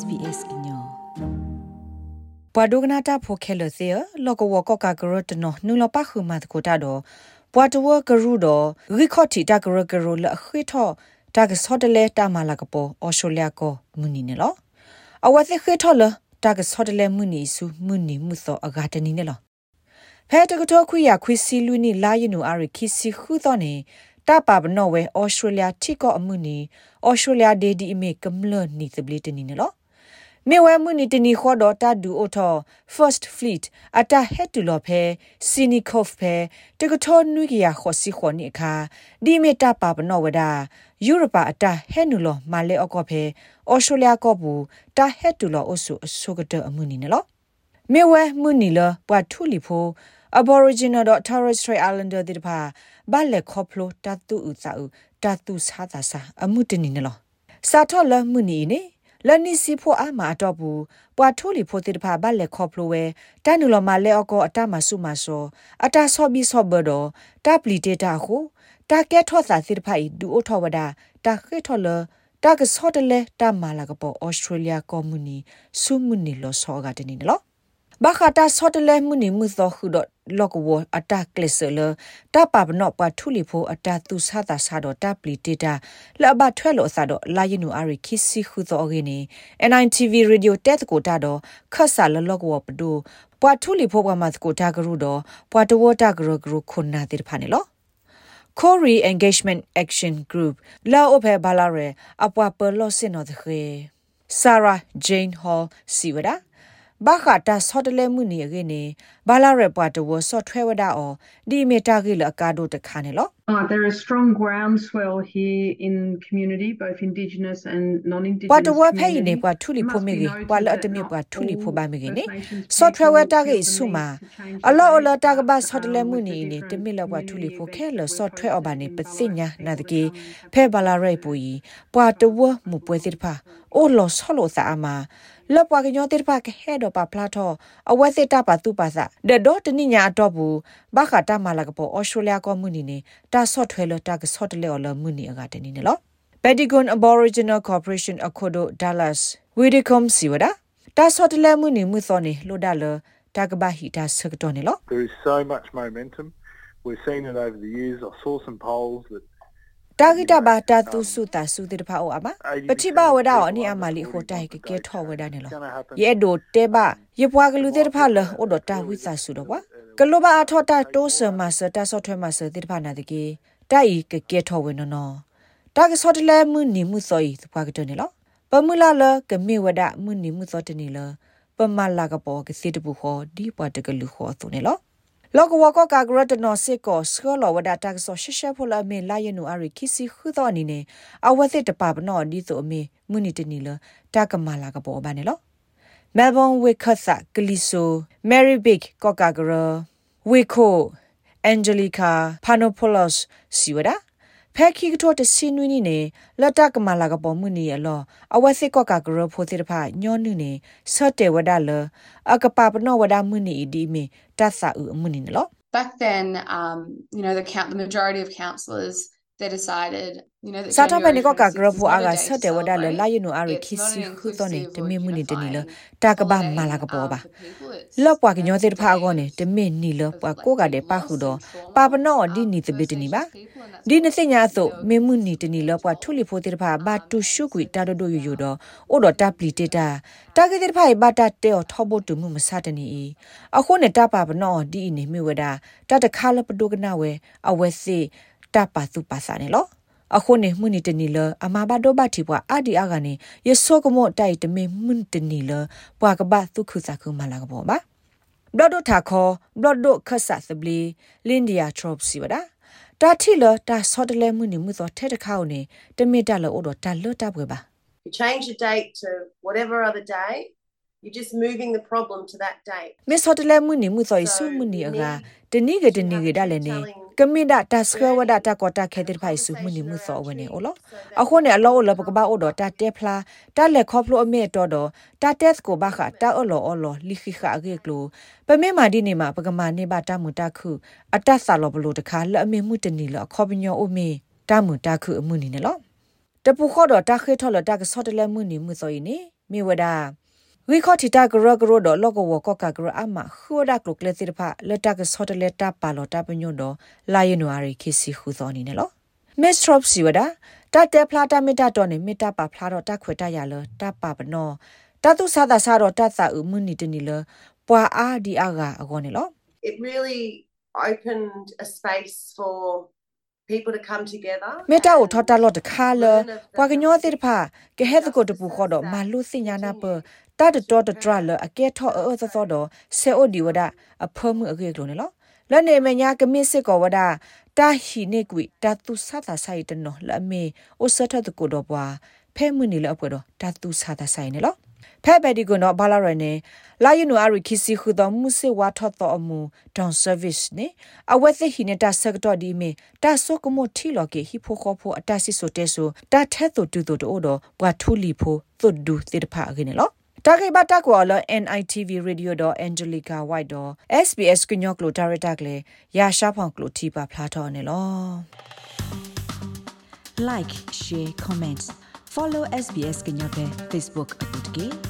SBS inyo ပဒုကနာတာဖိုခဲလသေလောကဝကကကရတနနုလပခုမတ်ကိုတာတော့ပွာတဝကရူတော့ရီခေါတီတာကရကရလခိထောတာကစောတလေတာမလာကပေါ်အော်ရှိုလျာကိုမူနီနေလောအဝသိခိထောလတာကစောတလေမူနီစုမူနီမှုသောအဂါတနီနေလောဖဲတကတော်ခွေရခွေစီလူနီလာယနူအာရခီစီခုသောနေတာပါဘနော်ဝဲဩစတြေးလျထိကောအမှုနီဩစတြေးလျဒေဒီအမေကမလနီသဘလီတနီနော် မေဝဲမှုနီတနီခေါ်တော့တဒူအိုထော first fleet အတာဟက်တူလော်ဖဲစီနီကော့ဖဲတကထောနွိကရခေါ်စီခေါ်နီအခါဒီမေတာပါဘနော်ဝဒါယူရိုပါအတာဟဲနူလော်မာလေအကောဖဲဩစတြေးလျကောဘူးတာဟက်တူလော်အဆုအဆုကတဲ့အမှုနီနော်မေဝဲမှုနီလပွားထူလီဖို Aboriginal Torres Strait Islander ဒီပါဘာလက်ခေါပလိုတတူဥစာဥတတူစာသာစာအမှုတနေနော်စာထောလမှုနီနေ လနိစီဖို့အမအတော့ဘူးပွာထိုးလီဖို့တိတဖာဘာလက်ခေါပလိုဝဲတနုလမလဲအကောအတမဆုမဆောအတာဆော့ဘီဆော့ဘဒတပလီတေတာဟုတာကဲထော့စာတိတဖာဤဒူအိုထောဝဒတာခေထော်လတာကဆော့တလဲတမလာကပေါ်ဩစတြေးလျကော်မူနီဆုမှုနီလောဆောကတနေနော် ဘာခတာဆော့တလဲမှုနီမှုသောခုတော့လော့ကဝအတာကလစ်ဆလတာပပနော့ပထူလီဖိုအတာသူဆာတာဆာတော့တပ်ပလီတေတာလဘထွဲလို့ဆာတော့လာယနူအရိခိစီခုသောဂင်းနေ NITV radio တက်ကိုတာတော့ခတ်ဆာလလော့ကဝပဒိုပွာထူလီဖိုကမတ်ကိုတာဂရုတော့ပွာတဝတာဂရုဂရုခုနာတိဖာနေလော Corey Engagement Action Group la ophe balare apwa perlo sino de Sarah Jane Hall siwada ဘာခတာဆော့တလဲမှုနေရနေဘာလာရပွားတဝဆော့ထွဲဝဒအောဒီမီတာကြီးလအကာဒိုတခါနေလော Uh, there is strong groundswell here in community, both Indigenous and non-Indigenous. But what pay ne pa thuli pho me ge pa la atmi pa thuli pho ba me ge ne software ta ge suma ala ala ta ga ba software mu ni ne timi la pa thuli pho khe lo software oba ne pasinya na de ge phe ba la rai pu yi pa to wo mu pwe ti pha o lo so lo sa ama လောပွားကညောတိပါကဟဲတော့ပါဖလာတော့အဝဲစစ်တာပါသူပါစာဒဒေါတနိညာတော့ဘူးဘာခတာမလာကပေါ်အော်စတြေးလျကောမှုနီနေတာဆော့ထွဲလတာကဆော့တလေော်လမှုနီအကတနီနော် Pentagon Aboriginal Corporation Akodo Dallas Widicom Siwada ta so tele mu ni mu so ni lo da lo ta ka ba hi ta sak to ni lo There is so much momentum we've seen it over the years I saw some polls that တာဂိတဘာတာသူစုတာစုတိတဖာအောအမပတိဘဝဒါအနိအမလီဟိုတိုင်ကကဲထောဝဒါနေလောယေဒိုတေဘယေပွားကလူတိတဖာလောအိုဒတာဝိသစုတော့ဘ ကလောဘာအထောတာတိုးဆမဆတာဆော့ထွဲမဆတိတဖာနာတကေတိုင်ကကဲထောဝနနော်တာကဆော့တလဲမှုနိမှုစောဤသပွားကတနေလောပမူလာလကမေဝဒမှုနိမှုစောတနေလောပမလာကပေါ်ကစီတပူခောဒီပွားတကလူခောသူနေလောလောကဝကကဂရတနောစစ်ကောစခလဝဒတာကဆောရှရှဖလာမေလာယနူအရိခိစီခုသောအနေနဲ့အဝသစ်တပပနောဒီဆိုအမေမုန်နီတနီလတာကမာလာကပေါ်ဘာနေလောမဲလ်ဘွန်ဝေခ တ်ဆာကလီဆိုမယ်ရီဘစ်ကောကာဂရဝေခိုအန်ဂျလီကာဖာနိုပိုလော့စ်စီဝဒါဖဲခိကတော်တစင်းနွီနီနေလတ်တကမလာကပေါ်မှုနီရလောအဝစစ်ကောကကရဖိုတိတဖညောနုနေဆော့တေဝဒါလအကပပနောဝဒါမှုနီဒီမီတဆာဥမှုနီလော Back then um you know the count the majority of councillors they decided you know sata pa ni ko ka gro phu aga sat de wada le la yinu ari khisi khu to ne de mi mu ni de ni le ta ka ba ma la ka bo ba lo kwa ki nyo de pha go ne de mi ni le kwa ko ga de pa khu do pa pa no di ni de bit ni ba di ne se nya so mi mu ni de ni le kwa thu li pho de pha ba tu shu kui ta do do yu yu do o do ta pli te ta ta ke de pha ba ta te o tho bo tu mu ma sa de ni a kho ne ta pa pa no di ni mi we da ta ta kha le pa do ka na we a we se တပါသူပါစာနေလောအခုနေမှုန်တနီလအမဘာဒိုဘတိပွားအဒီအကနေယဆုကမောတိုက်တမေမှုန်တနီလပွာကဘာသူခုစာခုမလာကဘောပါဘလဒိုထာခောဘလဒိုခဆာသဘလီလင်ဒီယာထရော့စီဝဒါတာတီလတာဆော့တလဲမှုန်မှုသောထဲတခေါနေတမီတလောအိုတော့တာလွတ်တပ်ပွဲပါ You change the date to whatever other day you're just moving the problem to that date miss hotel mu ni mu so isu mu ni aga tini ge tini ge da le ne က မိဒတာစခဝဒတာကောတာခဲတဲ့ဖိုင်စုမှုနိမှုစောဝနေအော်လောအခုနေအလောလပကဘာအော်ဒတာတေဖလာတာလက်ခေါပလိုအမေတော်တော်တာတက်ကိုဘာခတာအော်လောအော်လောလိခိခအကေကလိုပမေမာဒီနေမှာပကမာနေပါတမှုတခုအတဆာလောဘလိုတခါလက်အမေမှုတနီလောခေါပညောအိုမေတမှုတခုအမှုနေနော်တပူခေါ်တော့တာခဲထော်လတာကဆော့တလဲမှုနိမှုစောယနေမိဝဒ ဝီခေါတီတာဂရဂရဒလောကဝကကဂရအမခူဒါကလုကလေတိဖာလက်တကဆော့တလက်တာပါလောတာပညွန်တော့လာယနဝါရီခီစီခူသောနေနော်မစ်ထရော့စီဝဒတတဲဖလာတာမီတာတော်နေမီတာပါဖလာတော့တခွေတရလတပါပနောတတုဆာသာဆာတော့တသအမှုနီတနီလပွာအာဒီအာဂါအကောနေလော It really opened a space for people to come together မေတာကိုထော်တာလော့တခါလပွာကညောတိတဖာကဟဲတကိုတပူခေါ်တော့မလူစညာနာပတတ်တော်တထရလအကဲထောအောသသောတော့ဆေအိုဒီဝဒအဖမှုအကေကလုံးနော်လနေမညာကမစ်စစ်ကောဝဒတာဟီနေကွီတတုဆတာဆိုင်တနော်လမေအိုဆထတကိုတော့ပွာဖဲမှုနေလအပွတော့တတုဆတာဆိုင်နေ လောဖဲပဲဒီကိုနော်ဘာလာရနေလာယူနူအရီခီစီခုတော်မူစေဝါထော့တော်အမူဒေါန်ဆာဗစ်နေအဝက်သိဟိနေတာဆက်တော့ဒီမီတာဆုကမိုထီလော်ကေဟီဖိုခေါဖိုအတဆီဆိုတဲဆိုတာထဲ့တူတူတူတော့ဘွာထူလီဖိုသွတ်ဒူတေတဖာအကင်းနော်တာဂိဘတာကွာလ NITV radio တော့ Angelica White တော့ SBS ကညော့ကလိုဒါရတာကလေရာရှာဖောင်ကလိုတီပါဖလာတော့နေလော like share comment follow SBS ကညော့ပဲ Facebook အပုတ်ကေ